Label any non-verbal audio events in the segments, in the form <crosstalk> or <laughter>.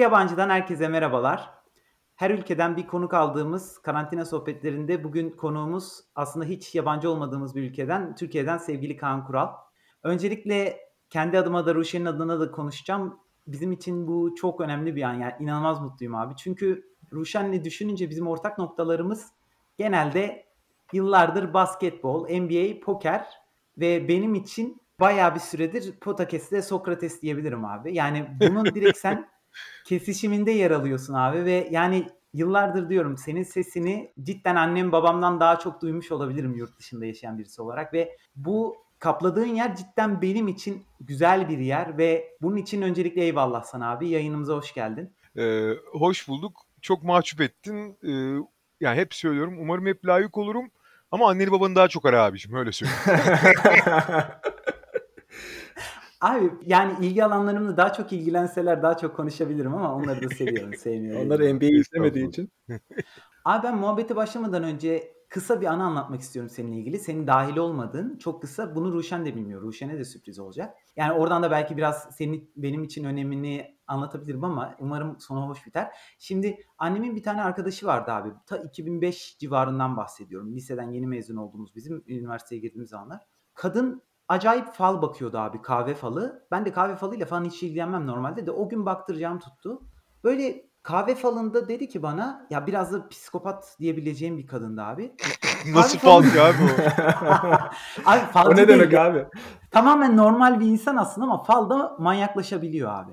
İki yabancıdan herkese merhabalar. Her ülkeden bir konuk aldığımız karantina sohbetlerinde bugün konuğumuz aslında hiç yabancı olmadığımız bir ülkeden, Türkiye'den sevgili Kaan Kural. Öncelikle kendi adıma da Ruşen'in adına da konuşacağım. Bizim için bu çok önemli bir an. Yani inanılmaz mutluyum abi. Çünkü Ruşen'le düşününce bizim ortak noktalarımız genelde yıllardır basketbol, NBA, poker ve benim için bayağı bir süredir Potakes'te Sokrates diyebilirim abi. Yani bunun direkt <laughs> sen kesişiminde yer alıyorsun abi ve yani yıllardır diyorum senin sesini cidden annem babamdan daha çok duymuş olabilirim yurt dışında yaşayan birisi olarak ve bu kapladığın yer cidden benim için güzel bir yer ve bunun için öncelikle eyvallah sana abi. Yayınımıza hoş geldin. Ee, hoş bulduk. Çok mahcup ettin. Ee, yani hep söylüyorum. Umarım hep layık olurum. Ama anneni babanı daha çok ara abicim. Öyle söyleyeyim. <laughs> Abi yani ilgi alanlarımla daha çok ilgilenseler daha çok konuşabilirim ama onları da seviyorum, <laughs> sevmiyorum. Onlar NBA'yi izlemediği için. <laughs> Abi ben muhabbete başlamadan önce kısa bir anı anlatmak istiyorum seninle ilgili. Senin dahil olmadığın çok kısa. Bunu Ruşen de bilmiyor. Ruşen'e de sürpriz olacak. Yani oradan da belki biraz senin benim için önemini anlatabilirim ama umarım sonu hoş biter. Şimdi annemin bir tane arkadaşı vardı abi. Ta 2005 civarından bahsediyorum. Liseden yeni mezun olduğumuz bizim üniversiteye girdiğimiz zamanlar. Kadın acayip fal bakıyordu abi kahve falı. Ben de kahve falıyla falan hiç ilgilenmem normalde de o gün baktıracağım tuttu. Böyle kahve falında dedi ki bana ya biraz da psikopat diyebileceğim bir kadındı abi. <laughs> Nasıl fal ki abi o? <laughs> abi O falcı ne değil. demek abi? Tamamen normal bir insan aslında ama falda manyaklaşabiliyor abi.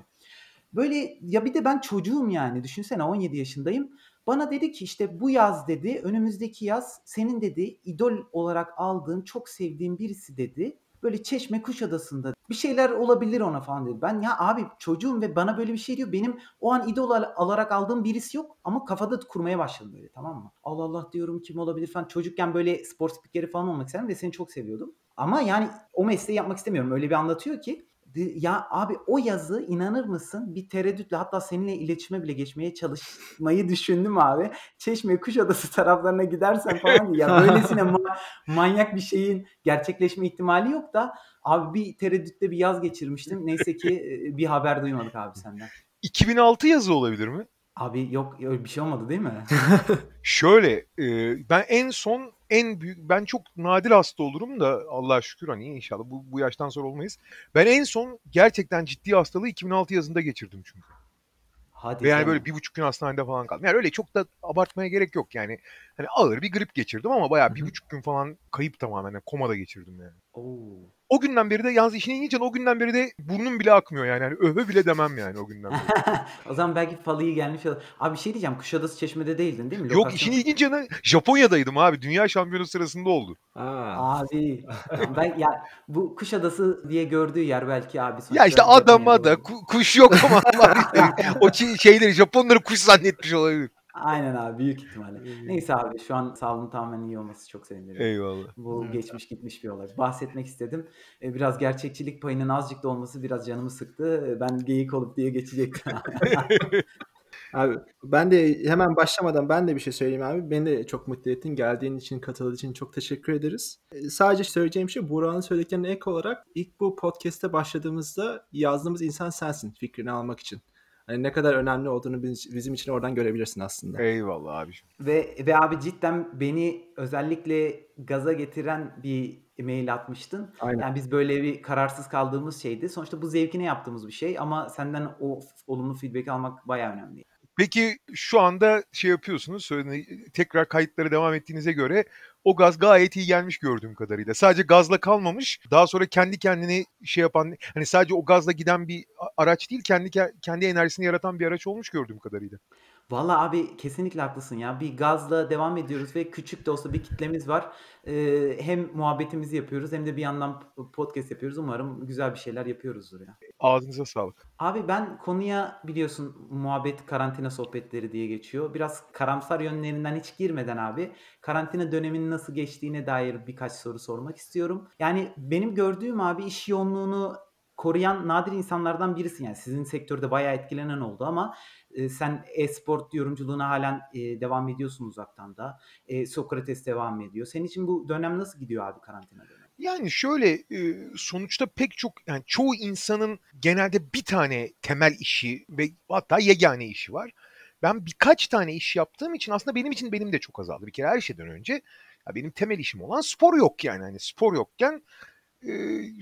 Böyle ya bir de ben çocuğum yani düşünsene 17 yaşındayım. Bana dedi ki işte bu yaz dedi önümüzdeki yaz senin dedi idol olarak aldığın çok sevdiğin birisi dedi. Böyle Çeşme Kuşadası'nda bir şeyler olabilir ona falan dedi. Ben ya abi çocuğum ve bana böyle bir şey diyor. Benim o an idol al- alarak aldığım birisi yok ama kafada kurmaya başladım böyle tamam mı? Allah Allah diyorum kim olabilir falan. Çocukken böyle spor spikeri falan olmak istedim ve seni çok seviyordum. Ama yani o mesleği yapmak istemiyorum. Öyle bir anlatıyor ki ya abi o yazı inanır mısın bir tereddütle hatta seninle iletişime bile geçmeye çalışmayı <laughs> düşündüm abi. Çeşme Kuşadası <laughs> taraflarına gidersen falan ya <laughs> böylesine ma- manyak bir şeyin gerçekleşme ihtimali yok da abi bir tereddütte bir yaz geçirmiştim. Neyse ki e, bir haber duymadık abi senden. 2006 yazı olabilir mi? Abi yok öyle bir şey olmadı değil mi? <laughs> Şöyle e, ben en son en büyük ben çok nadir hasta olurum da Allah'a şükür hani inşallah bu, bu yaştan sonra olmayız. Ben en son gerçekten ciddi hastalığı 2006 yazında geçirdim çünkü. Hadi Ve yani canım. böyle bir buçuk gün hastanede falan kaldım. Yani öyle çok da abartmaya gerek yok yani. Hani ağır bir grip geçirdim ama bayağı bir buçuk gün falan kayıp tamamen. Yani komada geçirdim yani. Oo. O günden beri de yalnız işin ilginci o günden beri de burnum bile akmıyor yani. yani öve bile demem yani o günden beri. <laughs> o zaman belki falı iyi gelmiş olur. Abi bir şey diyeceğim. Kuşadası Çeşme'de değildin değil mi? Yok Lokasyon- işin ilginci yanı Japonya'daydım abi. Dünya şampiyonası sırasında oldu. Ha. Abi ben ya bu Kuşadası diye gördüğü yer belki abi Ya işte adama da ku- kuş yok ama <laughs> o şeyleri Japonları kuş zannetmiş olabilir. Aynen abi büyük ihtimalle. Neyse abi şu an sağlığın tamamen iyi olması çok sevindirici. Eyvallah. Bu geçmiş gitmiş bir olay. Bahsetmek istedim. E, Biraz gerçekçilik payının azıcık da olması biraz canımı sıktı. E, Ben geyik olup diye geçecektim. <laughs> Abi ben de hemen başlamadan ben de bir şey söyleyeyim abi. Beni de çok mutlu ettin. Geldiğin için, katıldığın için çok teşekkür ederiz. E, Sadece söyleyeceğim şey Burak'ın söylediklerine ek olarak ilk bu podcast'te başladığımızda yazdığımız insan sensin fikrini almak için. Hani ne kadar önemli olduğunu biz- bizim için oradan görebilirsin aslında. Eyvallah abiciğim. Ve ve abi cidden beni özellikle gaza getiren bir mail atmıştın. Aynen. Yani biz böyle bir kararsız kaldığımız şeydi. Sonuçta bu zevkine yaptığımız bir şey ama senden o olumlu feedback almak bayağı önemli. Peki şu anda şey yapıyorsunuz, tekrar kayıtlara devam ettiğinize göre o gaz gayet iyi gelmiş gördüğüm kadarıyla. Sadece gazla kalmamış, daha sonra kendi kendini şey yapan, hani sadece o gazla giden bir araç değil, kendi ke- kendi enerjisini yaratan bir araç olmuş gördüğüm kadarıyla. Valla abi kesinlikle haklısın ya. Bir gazla devam ediyoruz ve küçük de olsa bir kitlemiz var. Ee, hem muhabbetimizi yapıyoruz hem de bir yandan podcast yapıyoruz. Umarım güzel bir şeyler yapıyoruzdur ya. Ağzınıza sağlık. Abi ben konuya biliyorsun muhabbet karantina sohbetleri diye geçiyor. Biraz karamsar yönlerinden hiç girmeden abi karantina döneminin nasıl geçtiğine dair birkaç soru sormak istiyorum. Yani benim gördüğüm abi iş yoğunluğunu koruyan nadir insanlardan birisin. Yani sizin sektörde bayağı etkilenen oldu ama e, sen e-spor yorumculuğuna halen e, devam ediyorsun uzaktan da. E, Sokrates devam ediyor. Senin için bu dönem nasıl gidiyor abi karantina dönemi? Yani şöyle e, sonuçta pek çok yani çoğu insanın genelde bir tane temel işi ve hatta yegane işi var. Ben birkaç tane iş yaptığım için aslında benim için benim de çok azaldı. Bir kere her şeyden önce ya benim temel işim olan spor yok yani. Hani spor yokken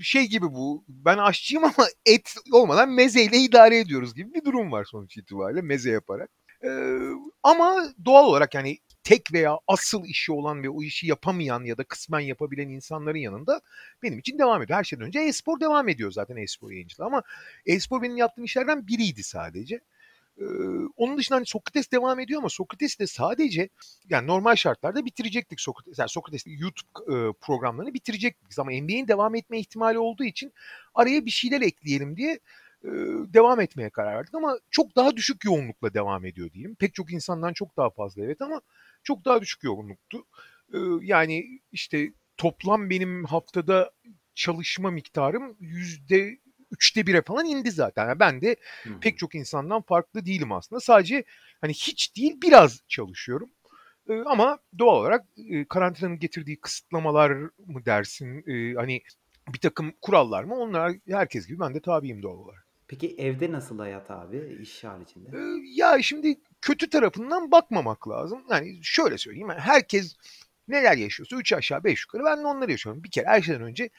şey gibi bu ben aşçıyım ama <laughs> et olmadan mezeyle idare ediyoruz gibi bir durum var sonuç itibariyle meze yaparak. E, ama doğal olarak yani tek veya asıl işi olan ve o işi yapamayan ya da kısmen yapabilen insanların yanında benim için devam ediyor. Her şeyden önce e-spor devam ediyor zaten e-spor yayıncılığı ama e-spor benim yaptığım işlerden biriydi sadece. Onun dışında hani Sokrates devam ediyor ama Sokrates de sadece yani normal şartlarda bitirecektik Sokrates. Yani Sokrates YouTube e, programlarını bitirecektik ama NBA'in devam etme ihtimali olduğu için araya bir şeyler ekleyelim diye e, devam etmeye karar verdik ama çok daha düşük yoğunlukla devam ediyor diyelim. Pek çok insandan çok daha fazla evet ama çok daha düşük yoğunluktu. E, yani işte toplam benim haftada çalışma miktarım yüzde üçte bire falan indi zaten. Yani ben de hı. pek çok insandan farklı değilim aslında. Sadece hani hiç değil biraz çalışıyorum. Ee, ama doğal olarak e, karantinanın getirdiği kısıtlamalar mı dersin, e, hani bir takım kurallar mı onlar herkes gibi ben de tabiyim doğal olarak. Peki evde nasıl hayat abi iş haricinde? Ee, ya şimdi kötü tarafından bakmamak lazım. Yani şöyle söyleyeyim. yani herkes neler yaşıyorsa 3 aşağı 5 yukarı ben de onları yaşıyorum. Bir kere her şeyden önce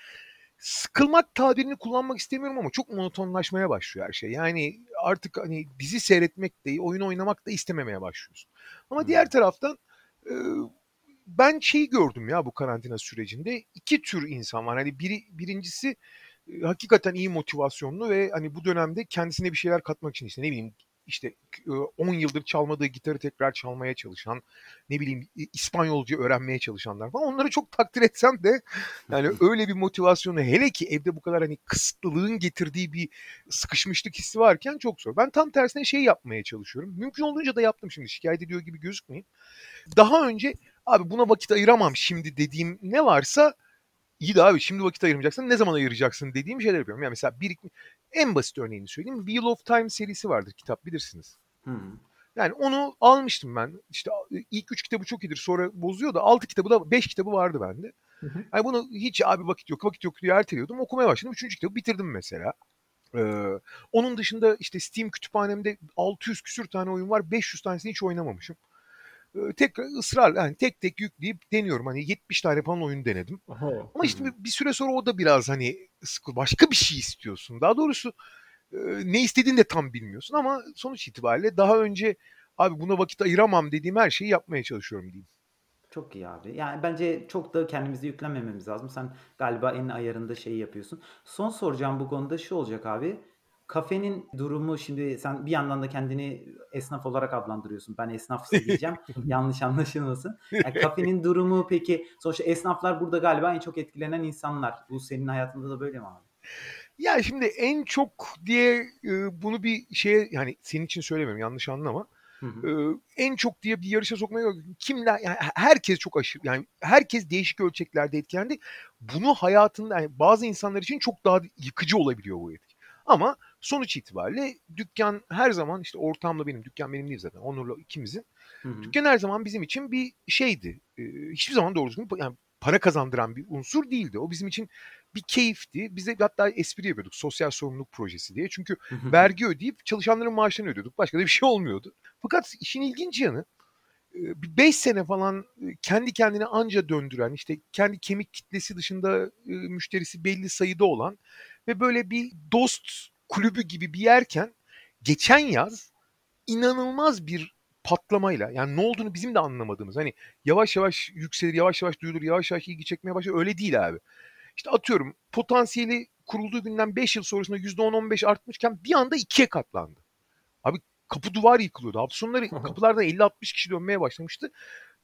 sıkılmak tabirini kullanmak istemiyorum ama çok monotonlaşmaya başlıyor her şey. Yani artık hani dizi seyretmek de oyun oynamak da istememeye başlıyorsun. Ama Hmm. diğer taraftan e, ben şeyi gördüm ya bu karantina sürecinde. iki tür insan var. Hani biri birincisi hakikaten iyi motivasyonlu ve hani bu dönemde kendisine bir şeyler katmak için işte ne bileyim işte e, 10 yıldır çalmadığı gitarı tekrar çalmaya çalışan, ne bileyim İspanyolca öğrenmeye çalışanlar falan. Onları çok takdir etsem de yani öyle bir motivasyonu hele ki evde bu kadar hani kısıtlılığın getirdiği bir sıkışmışlık hissi varken çok zor. Ben tam tersine şey yapmaya çalışıyorum. Mümkün olduğunca da yaptım şimdi şikayet ediyor gibi gözükmeyin. Daha önce abi buna vakit ayıramam şimdi dediğim ne varsa iyi de abi şimdi vakit ayırmayacaksın ne zaman ayıracaksın dediğim şeyler yapıyorum. Yani mesela bir en basit örneğini söyleyeyim. Wheel of Time serisi vardır kitap bilirsiniz. Hı hı. Yani onu almıştım ben. İşte ilk üç kitabı çok iyidir sonra bozuyor da altı kitabı da beş kitabı vardı bende. Hı hı. Yani bunu hiç abi vakit yok vakit yok diye erteliyordum. Okumaya başladım. Üçüncü kitabı bitirdim mesela. Ee, onun dışında işte Steam kütüphanemde 600 küsür tane oyun var. 500 tanesini hiç oynamamışım. Tekrar ısrarla yani tek tek yükleyip deniyorum. Hani 70 tane falan oyun denedim. Oho. Ama işte bir, bir süre sonra o da biraz hani sıkı, başka bir şey istiyorsun. Daha doğrusu e, ne istediğini de tam bilmiyorsun ama sonuç itibariyle daha önce abi buna vakit ayıramam dediğim her şeyi yapmaya çalışıyorum diyeyim. Çok iyi abi. Yani bence çok da kendimizi yüklemememiz lazım. Sen galiba en ayarında şeyi yapıyorsun. Son soracağım bu konuda şu olacak abi. Kafenin durumu şimdi sen bir yandan da kendini esnaf olarak adlandırıyorsun. Ben esnafsı <laughs> diyeceğim. Yanlış anlaşılmasın. Yani <laughs> kafenin durumu peki sonuçta esnaflar burada galiba en çok etkilenen insanlar. Bu senin hayatında da böyle mi abi? Ya şimdi en çok diye e, bunu bir şeye yani senin için söylemiyorum yanlış anlama. Hı hı. Ee, en çok diye bir yarışa sokmaya kimler yani herkes çok aşırı yani herkes değişik ölçeklerde etkilendi. Bunu hayatında yani bazı insanlar için çok daha yıkıcı olabiliyor bu etki. Ama sonuç itibariyle dükkan her zaman işte ortamla benim dükkan benim değil zaten Onur'la ikimizin. Hı hı. Dükkan her zaman bizim için bir şeydi. Ee, hiçbir zaman doğru düzgün yani para kazandıran bir unsur değildi. O bizim için bir keyifti. Biz de hatta espri yapıyorduk sosyal sorumluluk projesi diye. Çünkü vergi ödeyip çalışanların maaşlarını ödüyorduk. Başka da bir şey olmuyordu. Fakat işin ilginç yanı 5 sene falan e, kendi kendine anca döndüren işte kendi kemik kitlesi dışında e, müşterisi belli sayıda olan ve böyle bir dost kulübü gibi bir yerken geçen yaz inanılmaz bir patlamayla yani ne olduğunu bizim de anlamadığımız hani yavaş yavaş yükselir yavaş yavaş duyulur yavaş yavaş ilgi çekmeye başlar öyle değil abi. İşte atıyorum potansiyeli kurulduğu günden 5 yıl sonrasında %10-15 artmışken bir anda ikiye katlandı. Abi kapı duvar yıkılıyordu. Hafta sonları <laughs> kapılardan 50-60 kişi dönmeye başlamıştı.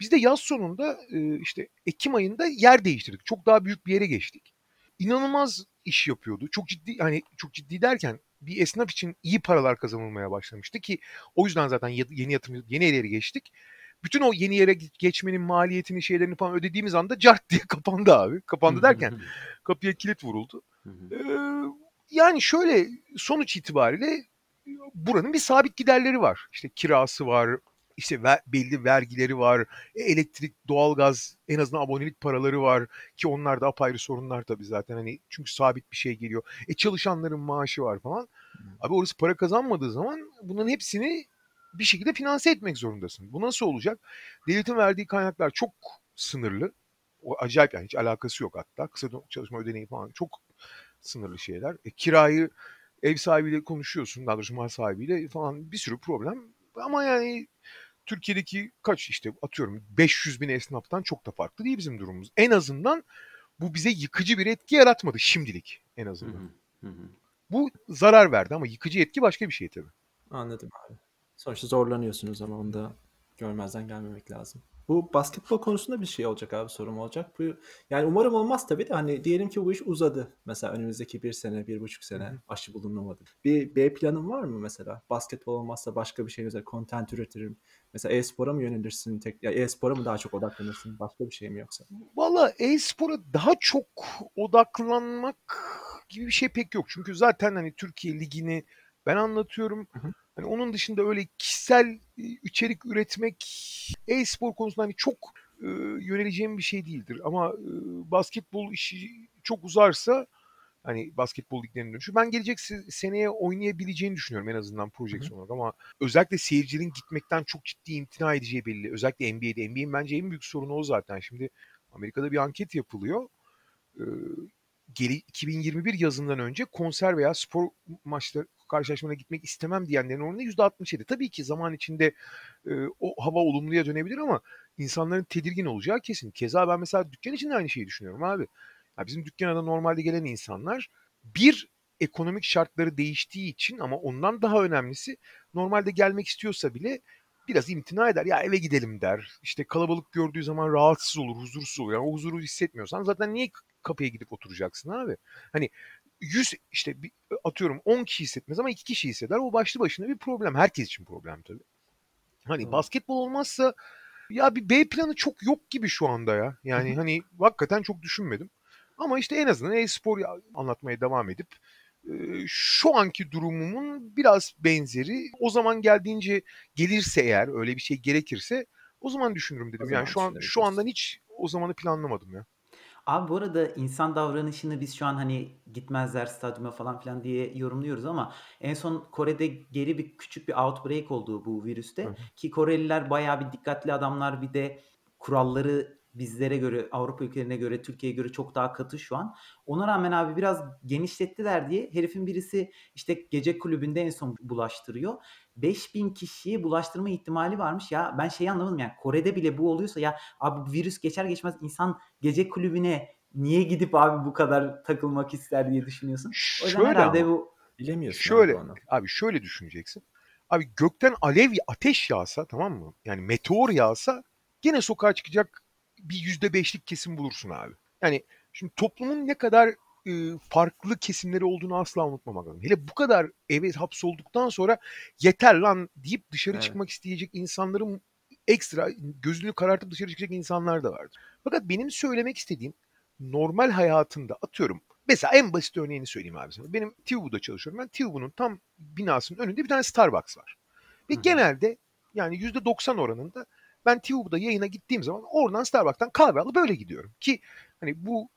Biz de yaz sonunda e, işte Ekim ayında yer değiştirdik. Çok daha büyük bir yere geçtik. İnanılmaz iş yapıyordu. Çok ciddi hani çok ciddi derken bir esnaf için iyi paralar kazanılmaya başlamıştı ki o yüzden zaten yeni yatırım yeni yere geçtik. Bütün o yeni yere ge- geçmenin maliyetini şeylerini falan ödediğimiz anda cart <laughs> diye kapandı abi. Kapandı derken kapıya kilit vuruldu. Ee, yani şöyle sonuç itibariyle buranın bir sabit giderleri var. İşte kirası var, işte ver- belli vergileri var. E, elektrik, doğalgaz, en azından abonelik paraları var ki onlar da apayrı sorunlar tabii zaten hani çünkü sabit bir şey geliyor. E çalışanların maaşı var falan. Abi orası para kazanmadığı zaman bunların hepsini bir şekilde finanse etmek zorundasın. Bu nasıl olacak? Devletin verdiği kaynaklar çok sınırlı. O acayip yani hiç alakası yok hatta. Kısa çalışma ödeneği falan çok sınırlı şeyler. E, kirayı ev sahibiyle konuşuyorsun, daha doğrusu mal sahibiyle falan bir sürü problem. Ama yani Türkiye'deki kaç işte atıyorum 500 bin esnaftan çok da farklı değil bizim durumumuz. En azından bu bize yıkıcı bir etki yaratmadı şimdilik en azından. hı. Hı hı. Bu zarar verdi ama yıkıcı etki başka bir şey tabii. Anladım abi. Sonuçta zorlanıyorsunuz ama onu da görmezden gelmemek lazım. Bu basketbol konusunda bir şey olacak abi sorum olacak. Bu yani umarım olmaz tabii de hani diyelim ki bu iş uzadı. Mesela önümüzdeki bir sene, bir buçuk sene Hı hı. aşı bulunamadı. Bir B planın var mı mesela? Basketbol olmazsa başka bir şey mesela content üretirim. Mesela e-spora mı yönelirsin? Tek, ya e-spora mı daha çok odaklanırsın? Başka bir şey mi yoksa? Valla e-spora daha çok odaklanmak gibi bir şey pek yok. Çünkü zaten hani Türkiye Ligi'ni ben anlatıyorum. Hı hı. Hani onun dışında öyle kişisel e, içerik üretmek e-spor konusunda hani çok e, yöneleceğim bir şey değildir. Ama e, basketbol işi çok uzarsa hani basketbol liglerinin dönüşü ben gelecek se- seneye oynayabileceğini düşünüyorum en azından projeksiyon olarak ama özellikle seyircinin gitmekten çok ciddi imtina edeceği belli. Özellikle NBA'de. NBA'in bence en büyük sorunu o zaten. Şimdi Amerika'da bir anket yapılıyor. Ee, geri 2021 yazından önce konser veya spor maçları karşılaşmalarına gitmek istemem diyenlerin oranı %67. Tabii ki zaman içinde e, o hava olumluya dönebilir ama insanların tedirgin olacağı kesin. Keza ben mesela dükkan için de aynı şeyi düşünüyorum abi. Ya bizim dükkana normalde gelen insanlar bir ekonomik şartları değiştiği için ama ondan daha önemlisi normalde gelmek istiyorsa bile biraz imtina eder. Ya eve gidelim der. İşte kalabalık gördüğü zaman rahatsız olur, huzursuz olur. Yani o huzuru hissetmiyorsan zaten niye kapıya gidip oturacaksın abi? Hani 100 işte bir, atıyorum 10 kişi hissetmez ama 2 kişi hisseder. O başlı başına bir problem. Herkes için problem tabii. Hani Doğru. basketbol olmazsa ya bir B planı çok yok gibi şu anda ya. Yani hani hakikaten çok düşünmedim. Ama işte en azından e-spor ya- anlatmaya devam edip şu anki durumumun biraz benzeri o zaman geldiğince gelirse eğer öyle bir şey gerekirse o zaman düşünürüm dedim. O Yani şu an şu andan hiç o zamanı planlamadım ya. Abi bu arada insan davranışını biz şu an hani gitmezler stadyuma falan filan diye yorumluyoruz ama en son Kore'de geri bir küçük bir outbreak oldu bu Hı virüste hı. ki Koreliler bayağı bir dikkatli adamlar bir de kuralları bizlere göre Avrupa ülkelerine göre Türkiye'ye göre çok daha katı şu an. Ona rağmen abi biraz genişlettiler diye herifin birisi işte gece kulübünde en son bulaştırıyor. 5000 kişiye bulaştırma ihtimali varmış ya ben şeyi anlamadım yani Kore'de bile bu oluyorsa ya abi bu virüs geçer geçmez insan gece kulübüne niye gidip abi bu kadar takılmak ister diye düşünüyorsun. O yüzden Şöyle herhalde ama bu Bilemiyorsun şöyle abi abi şöyle düşüneceksin. Abi gökten alev ateş yağsa tamam mı? Yani meteor yağsa gene sokağa çıkacak bir yüzde beşlik kesim bulursun abi. Yani şimdi toplumun ne kadar e, farklı kesimleri olduğunu asla unutmamak lazım. Hele bu kadar eve hapsolduktan sonra yeter lan deyip dışarı Evet. çıkmak isteyecek insanların ekstra gözünü karartıp dışarı çıkacak insanlar da vardır. Fakat benim söylemek istediğim normal hayatında atıyorum. Mesela en basit örneğini söyleyeyim abi sana. Benim Tivu'da çalışıyorum. Ben Tivu'nun tam binasının önünde bir tane Starbucks var. Ve Hı hı. genelde yani %90 oranında ben Tivu'da yayına gittiğim zaman oradan Starbucks'tan kahve alıp böyle gidiyorum. Ki hani bu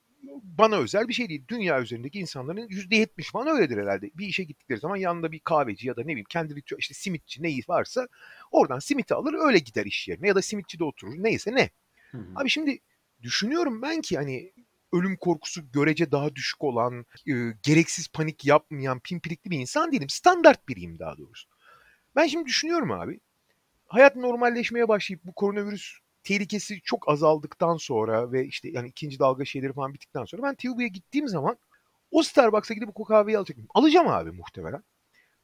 bana özel bir şey değil. Dünya üzerindeki insanların %70 falan öyledir herhalde. Bir işe gittikleri zaman yanında bir kahveci ya da ne bileyim kendi ritüel işte simitçi neyi varsa oradan simiti alır öyle gider iş yerine ya da simitçide oturur neyse ne. Hı hı. Abi şimdi düşünüyorum ben ki hani ölüm korkusu görece daha düşük olan, e, gereksiz panik yapmayan, pimpirikli bir insan değilim. Standart biriyim daha doğrusu. Ben şimdi düşünüyorum abi. Hayat normalleşmeye başlayıp bu koronavirüs tehlikesi çok azaldıktan sonra ve işte yani ikinci dalga şeyleri falan bittikten sonra ben TV'ye gittiğim zaman o Starbucks'a gidip o kahveyi alacak mıyım? Alacağım abi muhtemelen.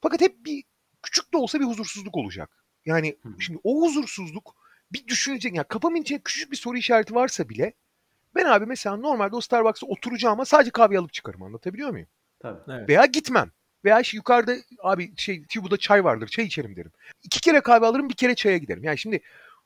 Fakat hep bir küçük de olsa bir huzursuzluk olacak. Yani hı. şimdi o huzursuzluk bir düşünecek. Yani kafamın içinde küçük bir soru işareti varsa bile ben abi mesela normalde o Starbucks'a oturacağım ama sadece kahve alıp çıkarım anlatabiliyor muyum? Tabii. Evet. Veya gitmem. Veya işte yukarıda abi şey Tibu'da çay vardır çay içerim derim. İki kere kahve alırım bir kere çaya giderim. Yani şimdi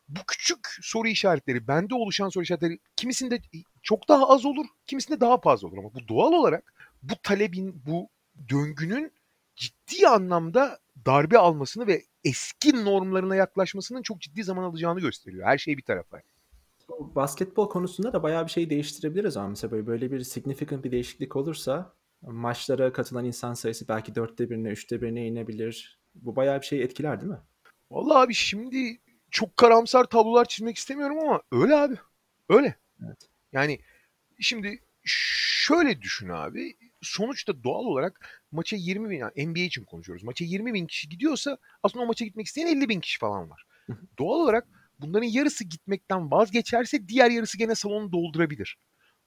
bu küçük soru işaretleri, bende oluşan soru işaretleri kimisinde çok daha az olur, kimisinde daha fazla olur. Ama bu doğal olarak bu talebin, bu döngünün ciddi anlamda darbe almasını ve eski normlarına yaklaşmasının çok ciddi zaman alacağını gösteriyor. Her şey bir tarafa. Basketbol konusunda da bayağı bir şey değiştirebiliriz ama mesela böyle, böyle bir significant bir değişiklik olursa maçlara katılan insan sayısı belki dörtte birine, üçte birine inebilir. Bu bayağı bir şey etkiler değil mi? Vallahi abi şimdi çok karamsar tablolar çizmek istemiyorum ama öyle abi. Öyle. Evet. Yani şimdi şöyle düşün abi. Sonuçta doğal olarak maça 20 bin, yani NBA için konuşuyoruz. Maça 20 bin kişi gidiyorsa aslında o maça gitmek isteyen 50 bin kişi falan var. doğal olarak bunların yarısı gitmekten vazgeçerse diğer yarısı gene salonu doldurabilir.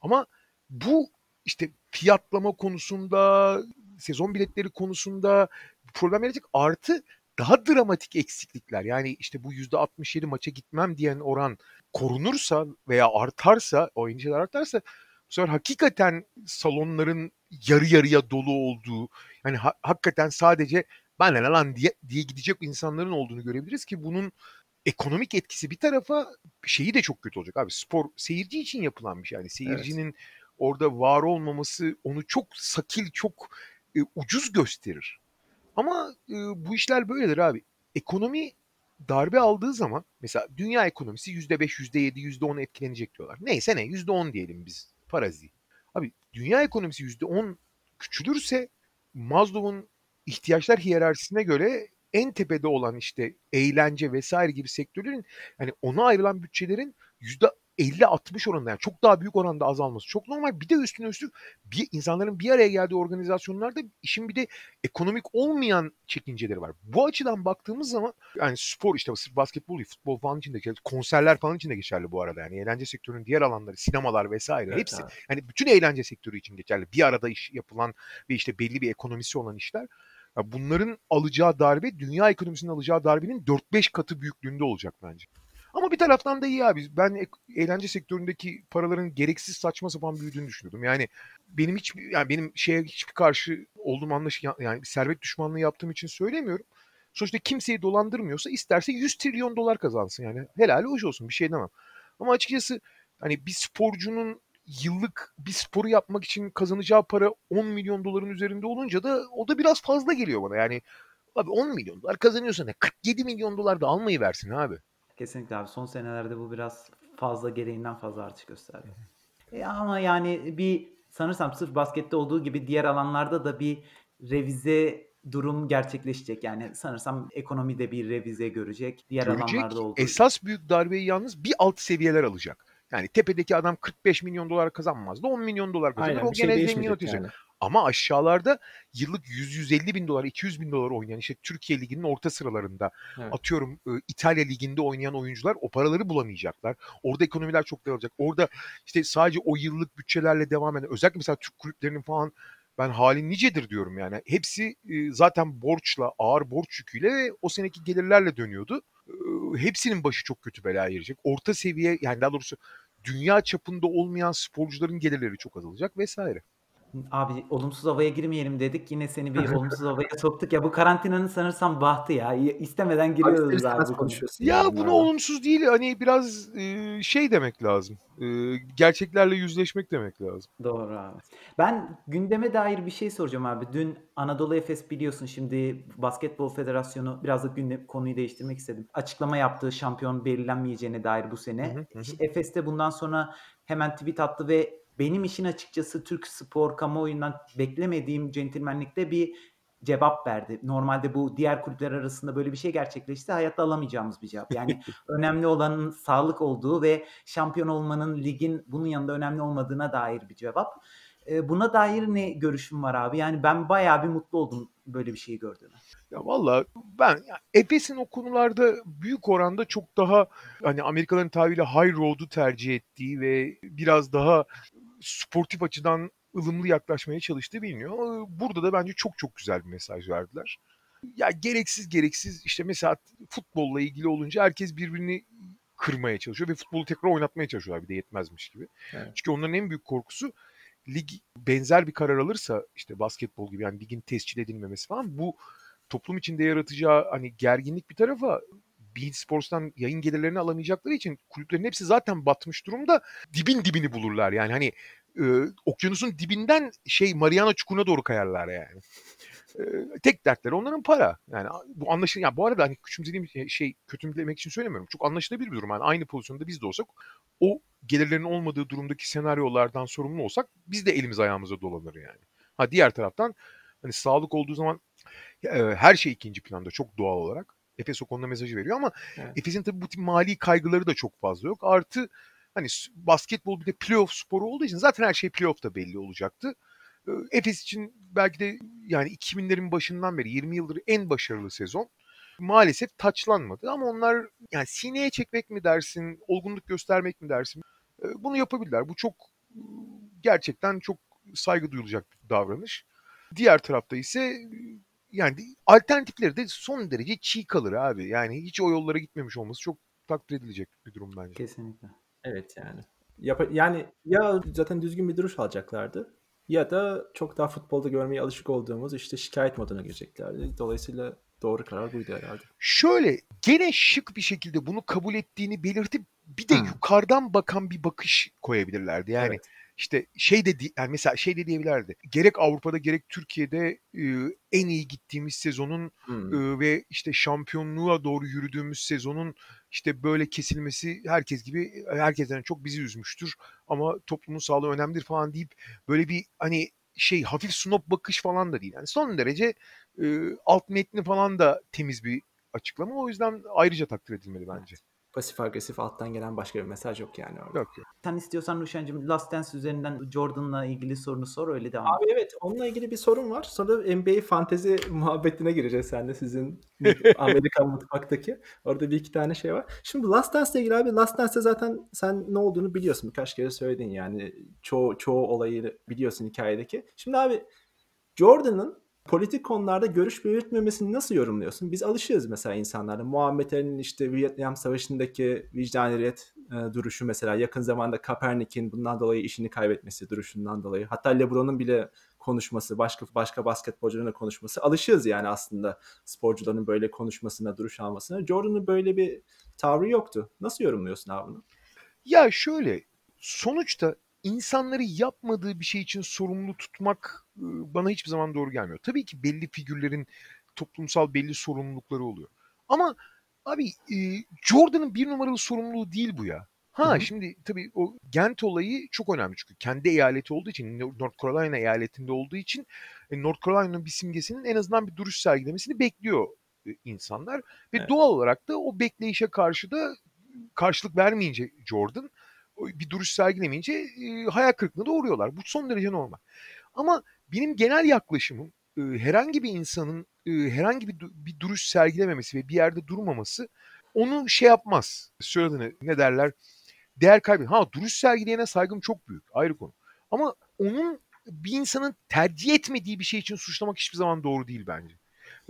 Ama bu işte fiyatlama konusunda, sezon biletleri konusunda problem yaratacak. Artı daha dramatik eksiklikler yani işte bu %67 maça gitmem diyen oran korunursa veya artarsa, o endişeler artarsa bu sefer hakikaten salonların yarı yarıya dolu olduğu yani ha- hakikaten sadece ben ne lan diye, diye gidecek insanların olduğunu görebiliriz ki bunun ekonomik etkisi bir tarafa şeyi de çok kötü olacak abi. Spor seyirci için yapılan bir şey. Yani seyircinin evet. orada var olmaması onu çok sakil, çok e, ucuz gösterir. Ama e, bu işler böyledir abi. Ekonomi darbe aldığı zaman mesela dünya ekonomisi %5, %7, %10 etkilenecek diyorlar. Neyse ne %10 diyelim biz parazi. Abi dünya ekonomisi %10 küçülürse Maslow'un ihtiyaçlar hiyerarşisine göre en tepede olan işte eğlence vesaire gibi sektörlerin yani ona ayrılan bütçelerin yüzde 50-60 oranında yani çok daha büyük oranda azalması çok normal. Bir de üstüne üstlük bir insanların bir araya geldiği organizasyonlarda işin bir de ekonomik olmayan çekinceleri var. Bu açıdan baktığımız zaman yani spor işte basketbol futbol falan için de geçerli, konserler falan için de geçerli bu arada. Yani eğlence sektörünün diğer alanları, sinemalar vesaire Evet hepsi abi. yani bütün eğlence sektörü için geçerli. Bir arada iş yapılan ve işte belli bir ekonomisi olan işler. Bunların alacağı darbe dünya ekonomisinin alacağı darbenin 4-5 katı büyüklüğünde olacak bence. Ama bir taraftan da iyi abi. Ben eğlence sektöründeki paraların gereksiz saçma sapan büyüdüğünü düşünüyordum. Yani benim hiç yani benim şeye hiçbir karşı olduğum anlaş yani servet düşmanlığı yaptığım için söylemiyorum. Sonuçta kimseyi dolandırmıyorsa isterse 100 trilyon dolar kazansın yani. Helal hoş olsun bir şey demem. Ama açıkçası hani bir sporcunun yıllık bir sporu yapmak için kazanacağı para 10 milyon doların üzerinde olunca da o da biraz fazla geliyor bana. Yani abi 10 milyon dolar kazanıyorsa ne 47 milyon dolar da almayı versin abi. Kesinlikle abi. Son senelerde bu biraz fazla gereğinden fazla artış gösterdi. E ama yani bir sanırsam sırf baskette olduğu gibi diğer alanlarda da bir revize durum gerçekleşecek. Yani sanırsam ekonomide bir revize görecek. Diğer Görecek. alanlarda olduğu gibi. Esas büyük darbeyi yalnız bir alt seviyeler alacak. Yani tepedeki adam 45 milyon dolar kazanmaz da 10 milyon dolar kazanır. Aynen o bir şey gene zengin yani. Ama aşağılarda yıllık 100-150 bin dolar, 200 bin dolar oynayan işte Türkiye Ligi'nin orta sıralarında Evet. atıyorum e, İtalya Ligi'nde oynayan oyuncular o paraları bulamayacaklar. Orada ekonomiler çok daralacak. Orada işte sadece o yıllık bütçelerle devam eden özellikle mesela Türk kulüplerinin falan ben hali nicedir diyorum yani. Hepsi e, zaten borçla, ağır borç yüküyle ve o seneki gelirlerle dönüyordu. E, Hepsinin başı çok kötü belaya girecek. Orta seviye yani daha doğrusu dünya çapında olmayan sporcuların gelirleri çok azalacak vesaire. Abi olumsuz havaya girmeyelim dedik. Yine seni bir <laughs> olumsuz havaya soktuk. Ya bu karantinanın sanırsam bahtı ya. İstemeden Abi giriyoruz abi konuya. konuşuyorsun Ya yani bunu bunlarla. olumsuz değil hani biraz e, şey demek lazım. E, gerçeklerle yüzleşmek demek lazım. Doğru abi. Ben gündeme dair bir şey soracağım abi. Dün Anadolu Efes biliyorsun şimdi Basketbol Federasyonu biraz da gündem konuyu değiştirmek istedim. Açıklama yaptığı şampiyon belirlenmeyeceğine dair bu sene. Hı hı, hı hı. Efes de bundan sonra hemen tweet attı ve benim işin açıkçası Türk spor kamuoyundan beklemediğim centilmenlikte bir cevap verdi. Normalde bu diğer kulüpler arasında böyle bir şey gerçekleşti. Hayatta alamayacağımız bir cevap. Yani <laughs> önemli olanın sağlık olduğu ve şampiyon olmanın ligin bunun yanında önemli olmadığına dair bir cevap. Ee, buna dair ne görüşüm var abi? Yani ben bayağı bir mutlu oldum böyle bir şeyi gördüğüme. Ya valla ben Efes'in o konularda büyük oranda çok daha hani Amerikalıların tabiriyle high road'u tercih ettiği ve biraz daha sportif açıdan ılımlı yaklaşmaya çalıştığı biliniyor. Burada da bence çok çok güzel bir mesaj verdiler. Ya gereksiz gereksiz işte mesela futbolla ilgili olunca herkes birbirini kırmaya çalışıyor ve futbolu tekrar oynatmaya çalışıyorlar bir de yetmezmiş gibi. Evet. Çünkü onların en büyük korkusu lig benzer bir karar alırsa işte basketbol gibi yani ligin tescil edilmemesi falan bu toplum içinde yaratacağı hani gerginlik bir tarafa Bein Sports'tan yayın gelirlerini alamayacakları için kulüplerin hepsi zaten batmış durumda. Dibin dibini bulurlar yani hani e, okyanusun dibinden şey Mariana Çukuru'na doğru kayarlar yani. Ee, <laughs> tek dertleri onların para. Yani bu anlaşıl yani bu arada hani küçümsediğim şey- şey kötümlemek için söylemiyorum. Çok anlaşılabilir bir durum. Yani aynı pozisyonda biz de olsak o gelirlerin olmadığı durumdaki senaryolardan sorumlu olsak biz de elimiz ayağımıza dolanır yani. Ha diğer taraftan hani sağlık olduğu zaman e, her şey ikinci planda çok doğal olarak. Efes o konuda mesajı veriyor ama Evet. Efes'in tabii bu tip mali kaygıları da çok fazla yok. Artı hani basketbol bir de playoff sporu olduğu için zaten her şey playoff'ta belli olacaktı. Efes için belki de yani 2000'lerin başından beri 20 yıldır en başarılı sezon. Maalesef taçlanmadı ama onlar yani sineye çekmek mi dersin, olgunluk göstermek mi dersin? Bunu yapabilirler. Bu çok gerçekten çok saygı duyulacak bir davranış. Diğer tarafta ise yani alternatifleri de son derece çiğ kalır abi. Yani hiç o yollara gitmemiş olması çok takdir edilecek bir durum bence. Kesinlikle. Evet yani. Yapa- yani ya zaten düzgün bir duruş alacaklardı ya da çok daha futbolda görmeye alışık olduğumuz işte şikayet moduna gireceklerdi. Dolayısıyla doğru karar buydu herhalde. Şöyle gene şık bir şekilde bunu kabul ettiğini belirtip bir de Hmm. yukarıdan bakan bir bakış koyabilirlerdi. Yani Evet. İşte şey de yani mesela şey de diyebilirlerdi. Gerek Avrupa'da gerek Türkiye'de e, en iyi gittiğimiz sezonun Hmm. e, ve işte şampiyonluğa doğru yürüdüğümüz sezonun işte böyle kesilmesi herkes gibi herkesten çok bizi üzmüştür ama toplumun sağlığı önemlidir falan deyip böyle bir hani şey hafif snob bakış falan da değil. Yani son derece e, alt metni falan da temiz bir açıklama. O yüzden ayrıca takdir edilmeli bence. Pasif agresif alttan gelen başka bir mesaj yok yani orada. Yok yok. Sen istiyorsan Ruşen'cim Last Dance üzerinden Jordan'la ilgili sorunu sor öyle devam Abi evet onunla ilgili bir sorun var. Sonra NBA fantezi muhabbetine gireceğiz sen de sizin <laughs> Amerikan mutfaktaki. Orada bir iki tane şey var. Şimdi Last Dance ile ilgili abi Last Dance'te zaten sen ne olduğunu biliyorsun. Birkaç kere söyledin yani. Çoğu, çoğu olayı biliyorsun hikayedeki. Şimdi abi Jordan'ın politik konularda görüş belirtmemesini nasıl yorumluyorsun? Biz alışığız mesela insanlarda. Muhammed Ali'nin işte Vietnam Savaşı'ndaki vicdaniyet e, duruşu mesela yakın zamanda Kaepernick'in bundan dolayı işini kaybetmesi duruşundan dolayı. Hatta LeBron'un bile konuşması, başka başka basketbolcuların da konuşması. Alışığız yani aslında sporcuların böyle konuşmasına, duruş almasına. Jordan'ın böyle bir tavrı yoktu. Nasıl yorumluyorsun abi bunu? Ya şöyle sonuçta insanları yapmadığı bir şey için sorumlu tutmak e, bana hiçbir zaman doğru gelmiyor. Tabii ki belli figürlerin toplumsal belli sorumlulukları oluyor. Ama abi e, Jordan'ın bir numaralı sorumluluğu değil bu ya. Ha Hı hı. şimdi tabii o Gent olayı çok önemli çünkü kendi eyaleti olduğu için North Carolina eyaletinde olduğu için e, North Carolina'nın bir simgesinin en azından bir duruş sergilemesini bekliyor insanlar ve Evet. doğal olarak da o bekleyişe karşı da karşılık vermeyince Jordan bir duruş sergilemeyince e, hayal kırıklığına uğruyorlar. Bu son derece normal. Ama benim genel yaklaşımım e, herhangi bir insanın e, herhangi bir, bir duruş sergilememesi ve bir yerde durmaması onu şey yapmaz. Söylediğini ne derler? Değer kaybı. Ha duruş sergileyene saygım çok büyük. Ayrı konu. Ama onun bir insanın tercih etmediği bir şey için suçlamak hiçbir zaman doğru değil bence.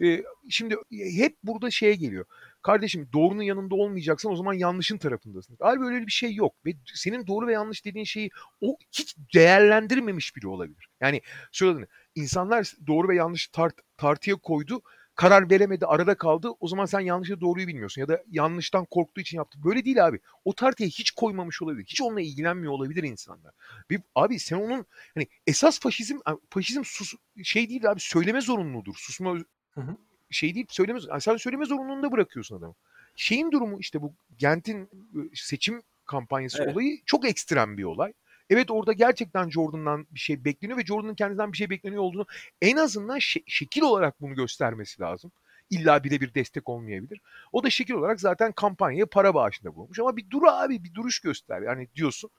E, şimdi hep burada şeye geliyor. Kardeşim doğrunun yanında olmayacaksan o zaman yanlışın tarafındasın. Halbuki öyle bir şey yok. Ve senin doğru ve yanlış dediğin şeyi o hiç değerlendirmemiş biri olabilir. Yani söylediğini insanlar doğru ve yanlış tart, tartıya koydu. Karar veremedi, arada kaldı. O zaman sen yanlışı doğruyu bilmiyorsun ya da yanlıştan korktuğu için yaptı. Böyle değil abi. O tartıya hiç koymamış olabilir. Hiç onunla ilgilenmiyor olabilir insanlar. Ve abi sen onun hani esas faşizm faşizm sus, şey değil abi söyleme zorunludur. Susma Hı hı. Şey değil söyleme yani sen söyleme zorunluluğunda bırakıyorsun adamı. Şeyin durumu işte bu Gent'in seçim kampanyası Evet. olayı çok ekstrem bir olay. Evet orada gerçekten Jordan'dan bir şey bekleniyor ve Jordan'ın kendinden bir şey bekleniyor olduğunu en azından şe- şekil olarak bunu göstermesi lazım. İlla birebir destek olmayabilir. O da şekil olarak zaten kampanyaya para bağışında bulunmuş. Ama bir dur abi bir duruş göster yani diyorsun.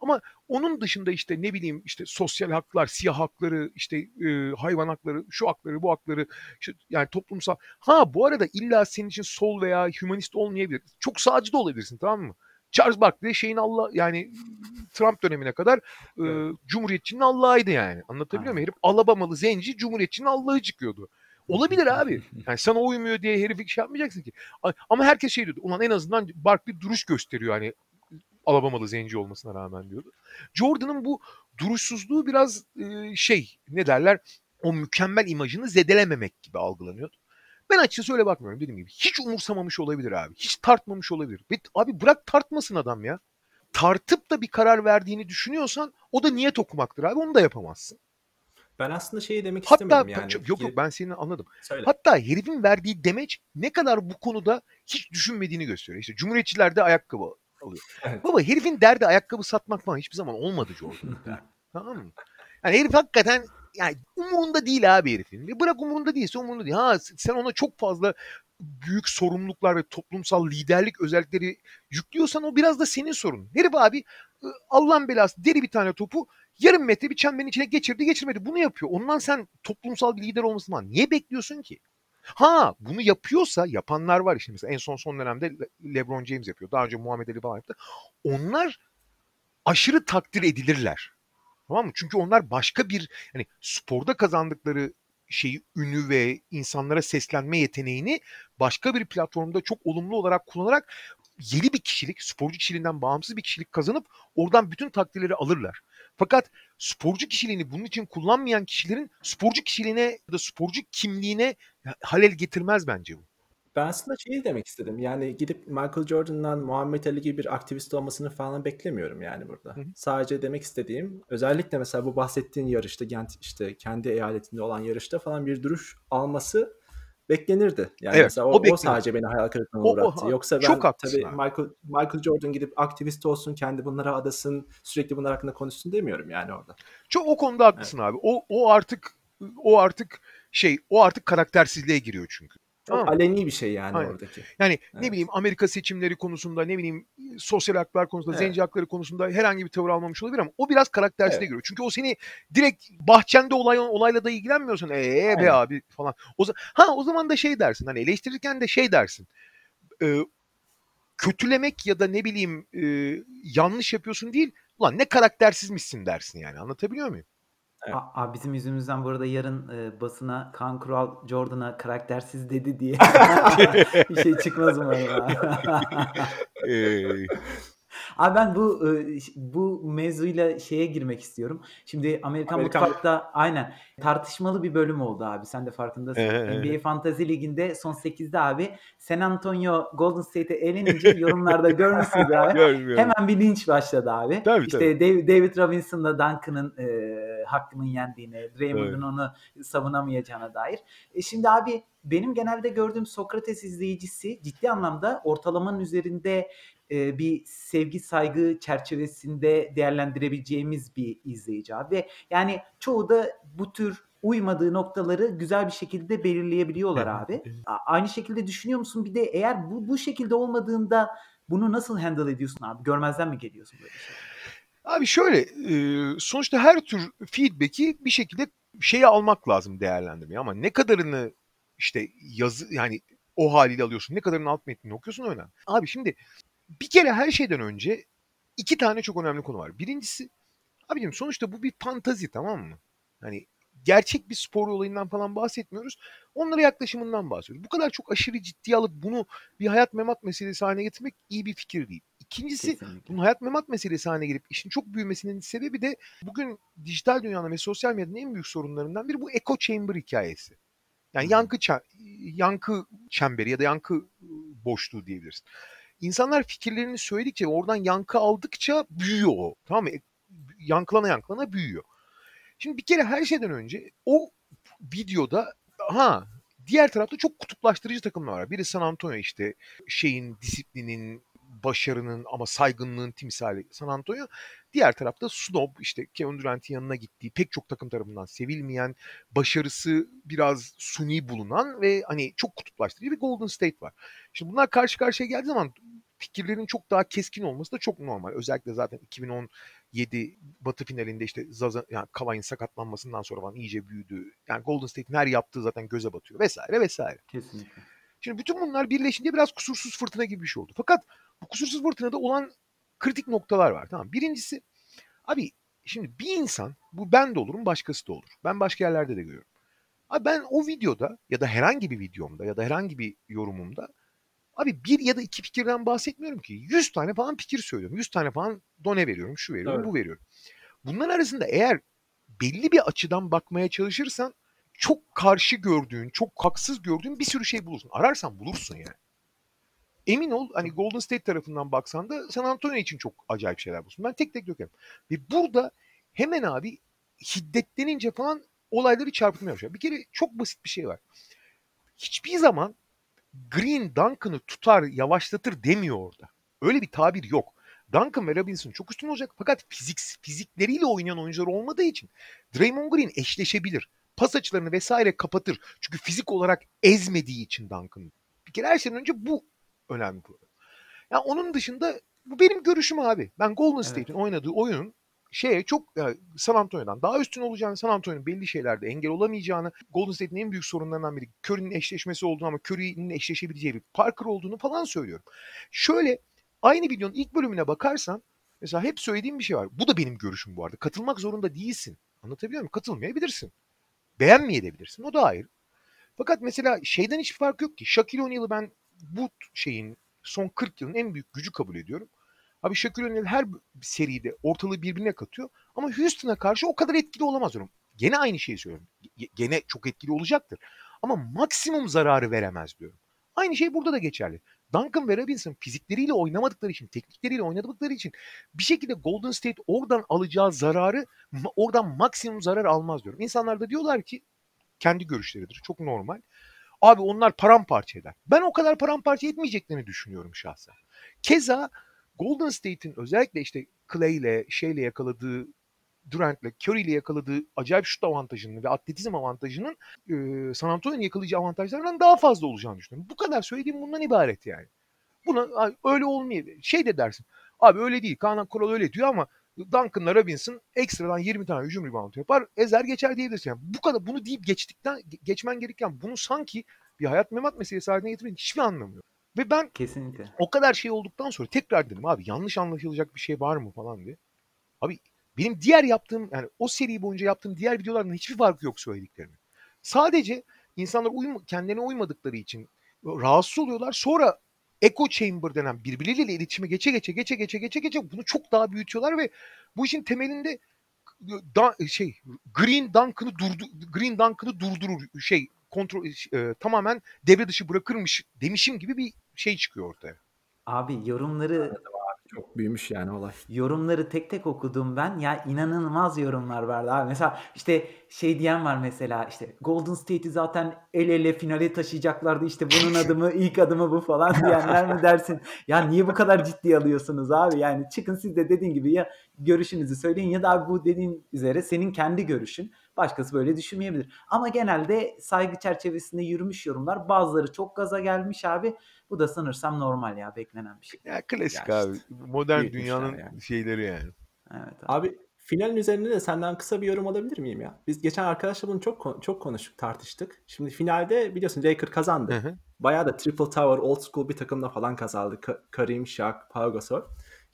Ama onun dışında işte ne bileyim işte sosyal haklar, siyah hakları, işte e, hayvan hakları, şu hakları, bu hakları, işte yani toplumsal. Ha bu arada illa senin için sol veya hümanist olmayabilir. Çok sağcı da olabilirsin tamam mı? Charles Barkley şeyin Allah yani Trump dönemine kadar e. Cumhuriyetçinin Allah'ıydı yani. Anlatabiliyor muyum? Herif Alabamalı zenci Cumhuriyetçinin Allah'ı çıkıyordu. Olabilir abi. <laughs> Yani sana uymuyor diye herifi şey yapmayacaksın ki. Ama herkes şey diyordu. Ulan en azından Barkley duruş gösteriyor hani Alabamalı zenci olmasına rağmen diyordu. Jordan'ın bu duruşsuzluğu biraz e, şey ne derler o mükemmel imajını zedelememek gibi algılanıyordu. Ben açıkçası öyle bakmıyorum dediğim gibi. Hiç umursamamış olabilir abi. Hiç tartmamış olabilir. Abi bırak tartmasın adam ya. Tartıp da bir karar verdiğini düşünüyorsan o da niyet okumaktır abi. Onu da yapamazsın. Ben aslında şeyi demek Hatta istemedim yani. yok yok ben seni anladım. Söyle. Hatta herifin verdiği demeç ne kadar bu konuda hiç düşünmediğini gösteriyor. İşte Cumhuriyetçiler de ayakkabı alıyor. Evet. Baba herifin derdi ayakkabı satmak falan hiçbir zaman olmadı Jordan'ın derdi. <laughs> tamam mı? Yani herif hakikaten yani umurunda değil abi herifin. Ve bırak umurunda değilse umurunda değil. Ha sen ona çok fazla büyük sorumluluklar ve toplumsal liderlik özellikleri yüklüyorsan o biraz da senin sorunun. Herif abi ı, Allah'ın belası deri bir tane topu yarım metre bir çemberin içine geçirdi geçirmedi. Bunu yapıyor. Ondan sen toplumsal bir lider olmasından niye bekliyorsun ki? Ha bunu yapıyorsa yapanlar var işte mesela en son son dönemde Le- LeBron James yapıyor. Daha önce Muhammed Ali falan yaptı. Onlar aşırı takdir edilirler. Tamam mı? Çünkü onlar başka bir hani sporda kazandıkları şeyi ünü ve insanlara seslenme yeteneğini başka bir platformda çok olumlu olarak kullanarak yeni bir kişilik, sporcu kişiliğinden bağımsız bir kişilik kazanıp oradan bütün takdirleri alırlar. Fakat sporcu kişiliğini bunun için kullanmayan kişilerin sporcu kişiliğine ya da sporcu kimliğine halel getirmez bence bu. Ben aslında şeyi demek istedim. Yani gidip Michael Jordan'dan Muhammed Ali gibi bir aktivist olmasını falan beklemiyorum yani burada. Hı hı. Sadece demek istediğim özellikle mesela bu bahsettiğin yarışta Gent işte kendi eyaletinde olan yarışta falan bir duruş alması beklenirdi. Yani Evet, mesela o o, o sadece beni hayal kırıklığına O- o- uğrattı. Yoksa ben çok tabii abi. Michael, Michael Jordan gidip aktivist olsun, kendi bunlara adasın, sürekli bunlar hakkında konuşsun demiyorum yani orada. Çok o konuda haklısın abi. O o artık o artık şey o artık karaktersizliğe giriyor çünkü. Çok Tamam. aleni bir şey yani Aynen. oradaki. Yani ne Evet. bileyim Amerika seçimleri konusunda ne bileyim sosyal haklar konusunda, Evet. zenci hakları konusunda herhangi bir tavır almamış olabilir ama o biraz karaktersizliğe Evet. giriyor. Çünkü o seni direkt bahçende olay olayla da ilgilenmiyorsun. Ee be Aynen. abi falan. O za- ha o zaman da şey dersin. Hani eleştirirken de şey dersin. Ee, kötülemek ya da ne bileyim e, yanlış yapıyorsun değil. Ulan ne karaktersizmişsin dersin yani. Anlatabiliyor muyum? Evet. A- Abi bizim yüzümüzden bu arada yarın e, basına Kaan Kural Jordan'a karaktersiz dedi diye <laughs> bir şey çıkmaz umarım. Ee, Abi ben bu e, bu mevzuyla şeye girmek istiyorum. Şimdi Amerikan, Amerikan- Mutfak'ta aynen tartışmalı bir bölüm oldu abi. Sen de farkındasın. Ee. NBA Fantasy Ligi'nde son 8'de abi San Antonio Golden State'e eğlenince <laughs> yorumlarda görmüşsünüz abi. Hemen bir linç başladı abi. Tabii, işte David, David Robinson'la Duncan'ın e, hakkının yendiğine, Draymond'un Evet. onu savunamayacağına dair. E şimdi abi benim genelde gördüğüm Sokrates izleyicisi ciddi anlamda ortalamanın üzerinde e, bir sevgi saygı çerçevesinde değerlendirebileceğimiz bir izleyici abi. Ve yani çoğu da bu tür uymadığı noktaları güzel bir şekilde belirleyebiliyorlar abi. Aynı şekilde düşünüyor musun? Bir de eğer bu bu şekilde olmadığında bunu nasıl handle ediyorsun abi? Görmezden mi geliyorsun böyle şey? Abi şöyle sonuçta her tür feedback'i bir şekilde şeye almak lazım değerlendirmeye ama ne kadarını işte yazı yani o haliyle alıyorsun ne kadarını alt metnini okuyorsun önemli. Abi şimdi bir kere her şeyden önce iki tane çok önemli konu var. Birincisi abicim sonuçta bu bir fantazi tamam mı? Hani gerçek bir spor olayından falan bahsetmiyoruz. Onlara yaklaşımından bahsediyoruz. Bu kadar çok aşırı ciddiye alıp bunu bir hayat memat meselesi haline getirmek iyi bir fikir değil. İkincisi Kesinlikle. bunun hayat memat meselesi haline gelip işin çok büyümesinin sebebi de bugün dijital dünyanın ve sosyal medyanın en büyük sorunlarından biri bu echo chamber hikayesi. Yani yankı yankı çemberi ya da yankı ıı, boşluğu diyebiliriz. İnsanlar fikirlerini söyledikçe oradan yankı aldıkça büyüyor o. Tamam mı? E, Yankılana yankılana büyüyor. Şimdi bir kere her şeyden önce o videoda ha diğer tarafta çok kutuplaştırıcı takımlar var. Biri San Antonio işte şeyin, disiplinin, başarının ama saygınlığın timsali San Antonio. Diğer tarafta snob işte Kevin Durant'in yanına gittiği pek çok takım tarafından sevilmeyen, başarısı biraz suni bulunan ve hani çok kutuplaştırıcı bir Golden State var. Şimdi bunlar karşı karşıya geldiği zaman fikirlerin çok daha keskin olması da çok normal. Özellikle zaten 2017 Batı finalinde işte Zaza, yani Kavai'nin sakatlanmasından sonra falan iyice büyüdü. Yani Golden State'in her yaptığı zaten göze batıyor vesaire vesaire. Kesinlikle. Şimdi bütün bunlar birleşince biraz kusursuz fırtına gibi bir şey oldu. Fakat bu kusursuz fırtınada olan kritik noktalar var. Tamam. Birincisi abi şimdi bir insan bu ben de olurum başkası da olur. Ben başka yerlerde de görüyorum. Abi ben o videoda ya da herhangi bir videomda ya da herhangi bir yorumumda abi bir ya da iki fikirden bahsetmiyorum ki. 100 tane falan fikir söylüyorum. 100 tane falan done veriyorum, şu veriyorum, Evet. bu veriyorum. Bunların arasında eğer belli bir açıdan bakmaya çalışırsan çok karşı gördüğün, çok haksız gördüğün bir sürü şey bulursun. Ararsan bulursun yani. Emin ol hani Golden State tarafından baksan da San Antonio için çok acayip şeyler bulursun. Ben tek tek dökerim. Ve burada hemen abi hiddetlenince falan olayları çarpıtmaya başlıyor. Bir kere çok basit bir şey var. Hiçbir zaman Green Duncan'ı tutar, yavaşlatır demiyor orada. Öyle bir tabir yok. Duncan ve Robinson çok üstün olacak fakat fizik, fizikleriyle oynayan oyuncular olmadığı için Draymond Green eşleşebilir. Pas açılarını vesaire kapatır. Çünkü fizik olarak ezmediği için Duncan. Bir kere her şeyden önce bu önemli problem. Yani onun dışında bu benim görüşüm abi. Ben Golden Evet. State'in oynadığı oyunun şeye çok yani San Antonio'dan daha üstün olacağını, San Antonio'nun belli şeylerde engel olamayacağını, Golden State'in en büyük sorunlarından biri Curry'nin eşleşmesi olduğunu ama Curry'nin eşleşebileceği bir Parker olduğunu falan söylüyorum. Şöyle aynı videonun ilk bölümüne bakarsan mesela hep söylediğim bir şey var. Bu da benim görüşüm bu arada. Katılmak zorunda değilsin. Anlatabiliyor muyum? Katılmayabilirsin. Beğenmeyebilirsin. O da ayrı. Fakat mesela şeyden hiçbir fark yok ki. Shaquille O'Neal'ı ben bu şeyin son 40 yılın en büyük gücü kabul ediyorum. Abi Shaquille O'Neal her seride ortalığı birbirine katıyor. Ama Houston'a karşı o kadar etkili olamaz diyorum. Gene aynı şeyi söylüyorum. Ge- Gene çok etkili olacaktır. Ama maksimum zararı veremez diyorum. Aynı şey burada da geçerli. Duncan ve Robinson fizikleriyle oynamadıkları için, teknikleriyle oynadıkları için bir şekilde Golden State oradan alacağı zararı oradan maksimum zarar almaz diyorum. İnsanlar da diyorlar ki kendi görüşleridir. Çok normal. Abi onlar paramparça eder. Ben o kadar paramparça etmeyeceklerini düşünüyorum şahsen. Keza Golden State'in özellikle işte Clay ile şeyle yakaladığı Durant'le, Curry ile yakaladığı acayip şut avantajının ve atletizm avantajının e, San Antonio'nun yakalayacağı avantajlardan daha fazla olacağını düşünüyorum. Bu kadar söylediğim bundan ibaret yani. Buna "Ay, öyle olmayabilir. Şey de dersin. Abi öyle değil. Kaan Kural öyle diyor ama Duncan'la Robinson ekstradan 20 tane hücum reboundu yapar. Ezer geçer diyebilirsin. Yani bu kadar bunu deyip geçtikten ge- geçmen gereken bunu sanki bir hayat memat meselesi haline getirmenin hiçbir anlamı yok. Ve ben Kesinlikle. o kadar şey olduktan sonra tekrar dedim abi yanlış anlaşılacak bir şey var mı falan diye. Abi benim diğer yaptığım yani o seri boyunca yaptığım diğer videolardan hiçbir farkı yok söylediklerimin. Sadece insanlar uyum, kendilerine uymadıkları için rahatsız oluyorlar. Sonra echo chamber denen birbirleriyle iletişime geçe geçe geçe geçe geçe geçe bunu çok daha büyütüyorlar ve bu işin temelinde da, şey Green Duncan'ı durdu Green Duncan'ı durdurur şey kontrol e, tamamen devre dışı bırakırmış demişim gibi bir şey çıkıyor ortaya. Abi yorumları Çok büyümüş yani olay. yorumları tek tek okudum ben. Ya inanılmaz yorumlar vardı abi. Mesela işte şey diyen var mesela işte Golden State'i zaten el ele finale taşıyacaklardı. İşte bunun <laughs> adımı ilk adımı bu falan diyenler mi dersin? Ya niye bu kadar ciddi alıyorsunuz abi? Yani çıkın siz de dediğin gibi ya görüşünüzü söyleyin ya da bu dediğin üzere senin kendi görüşün. Başkası böyle düşünmeyebilir. Ama genelde saygı çerçevesinde yürümüş yorumlar. Bazıları çok gaza gelmiş abi. Bu da sanırsam normal ya beklenen bir şey. Ya klasik Ya abi. Modern büyütmüşler dünyanın yani. şeyleri yani. Evet abi. Abi finalin üzerinde de senden kısa bir yorum alabilir miyim ya? Biz geçen arkadaşla bunu çok çok konuştuk, tartıştık. Şimdi finalde biliyorsun Laker kazandı. Hı hı. Bayağı da triple tower old school bir takımla falan kazandı. Ka- Karim, Shaq, Pau Gasol.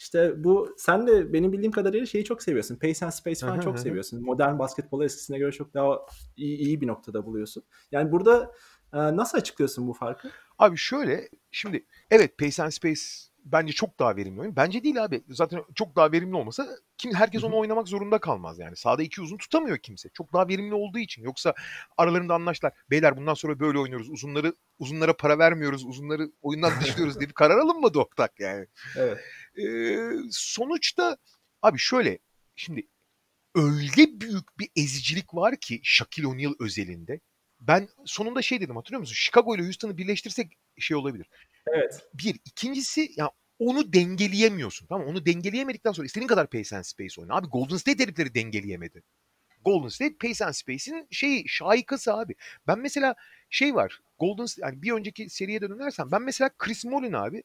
İşte bu sen de benim bildiğim kadarıyla şeyi çok seviyorsun. Pace and Space falan çok seviyorsun. Modern basketbolu eskisine göre çok daha iyi, iyi bir noktada buluyorsun. Yani burada e, nasıl açıklıyorsun bu farkı? Abi şöyle şimdi evet Pace and Space bence çok daha verimli oyun. Bence değil abi. Zaten çok daha verimli olmasa kim herkes onu oynamak zorunda kalmaz yani. Sağda iki uzun tutamıyor kimse. Çok daha verimli olduğu için. Yoksa aralarında anlaştılar. Beyler bundan sonra böyle oynuyoruz. Uzunları uzunlara para vermiyoruz. Uzunları oyundan dışlıyoruz <laughs> diye bir karar alınmadı ortak yani. Evet. Ee, sonuçta abi şöyle şimdi öyle büyük bir ezicilik var ki Shaquille O'Neal özelinde. Ben sonunda şey dedim hatırlıyor musun? Chicago ile Houston'ı birleştirsek şey olabilir. Evet. Bir. ikincisi ya onu dengeleyemiyorsun. Tamam? Onu dengeleyemedikten sonra istediğin kadar Pace and Space oyna. Abi Golden State herifleri dengeleyemedi. Golden State Pace and Space'in şeyi şahikası abi. Ben mesela şey var. Golden State yani bir önceki seriye dönersem ben mesela Chris Mullin abi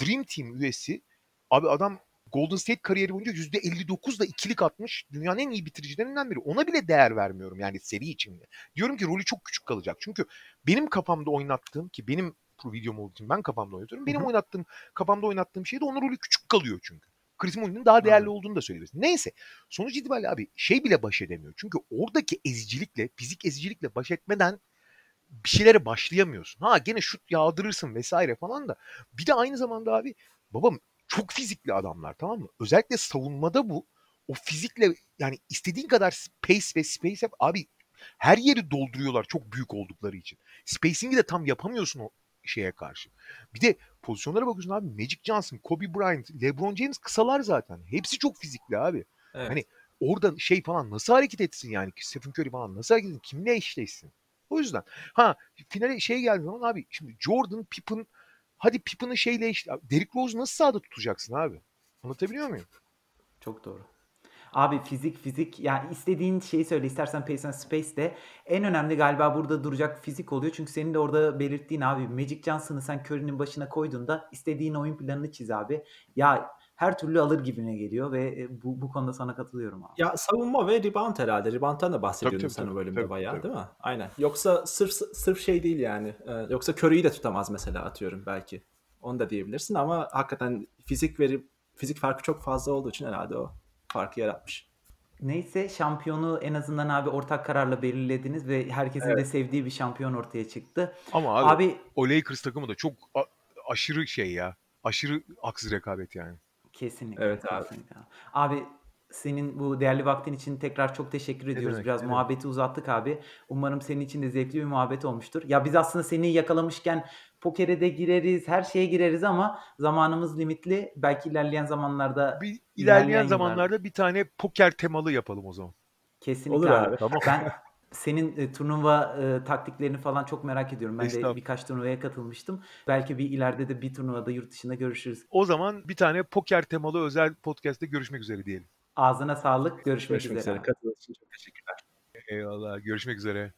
Dream Team üyesi. Abi adam Golden State kariyeri boyunca %59'da ikilik atmış. Dünyanın en iyi bitiricilerinden biri. Ona bile değer vermiyorum yani seri içinde. Diyorum ki rolü çok küçük kalacak. Çünkü benim kafamda oynattığım ki benim bu videom olduğu için ben kafamda oynatıyorum. Benim oynattığım, kafamda oynattığım şeyde onun rolü küçük kalıyor çünkü. Chris Mullin'in daha değerli olduğunu da söyleyebilirsin. Neyse. Sonuç itibariyle abi şey bile baş edemiyor. Çünkü oradaki ezicilikle, fizik ezicilikle baş etmeden bir şeylere başlayamıyorsun. Ha gene şut yağdırırsın vesaire falan da. Bir de aynı zamanda abi babam çok fizikli adamlar tamam mı? Özellikle savunmada bu. O fizikle yani istediğin kadar pace ve space yap. Abi her yeri dolduruyorlar çok büyük oldukları için. Spacing'i de tam yapamıyorsun o şeye karşı. Bir de pozisyonlara bakıyorsun abi Magic Johnson, Kobe Bryant, LeBron James kısalar zaten. Hepsi çok fizikli abi. Evet. Hani orada şey falan nasıl hareket etsin yani? Stephen Curry falan nasıl hareket etsin? Kimle eşleşsin? O yüzden. Ha finale şey geldi zaman abi şimdi Jordan, Pippen hadi Pippen'ı şeyle eşle. Derrick Rose nasıl sahada tutacaksın abi? Anlatabiliyor muyum? Çok doğru. Abi fizik fizik yani istediğin şeyi söyle istersen Pace and Space de en önemli galiba burada duracak fizik oluyor. Çünkü senin de orada belirttiğin abi Magic Johnson'ı sen Curry'nin başına koyduğunda istediğin oyun planını çiz abi. Ya her türlü alır gibine geliyor ve e, bu, bu konuda sana katılıyorum abi. Ya savunma ve rebound herhalde. Rebound'tan da bahsediyordun Tabii, tabii, sen o bölümde Tabii, bayağı tabii. değil mi? Aynen. Yoksa sırf sırf şey değil yani. Ee, yoksa Curry'i de tutamaz mesela atıyorum belki. Onu da diyebilirsin ama hakikaten fizik veri fizik farkı çok fazla olduğu için herhalde o farkı yaratmış. Neyse şampiyonu en azından abi ortak kararla belirlediniz ve herkesin de Evet. sevdiği bir şampiyon ortaya çıktı. Ama abi, Abi o Lakers takımı da çok aşırı şey ya. Aşırı haksız rekabet yani. Kesinlikle. Evet abi. kesinlikle. Abi senin bu değerli vaktin için tekrar çok teşekkür ediyoruz. demek, Biraz ne demek. muhabbeti uzattık abi. Umarım senin için de zevkli bir muhabbet olmuştur. Ya biz aslında seni yakalamışken pokere de gireriz, her şeye gireriz ama zamanımız limitli. Belki ilerleyen zamanlarda Bir İlerleyen ilerleyen yıllarda. zamanlarda bir tane poker temalı yapalım o zaman. kesinlikle Olur abi. abi. Tamam. Ben <laughs> senin e, turnuva e, taktiklerini falan çok merak ediyorum. Ben de birkaç turnuvaya katılmıştım. Belki bir ileride de bir turnuvada yurt dışında görüşürüz. O zaman bir tane poker temalı özel podcast'te görüşmek üzere diyelim. Ağzına sağlık. Görüşmek, Görüşmek üzere. üzere. Katıldığınız için çok teşekkürler. Eyvallah. Görüşmek üzere.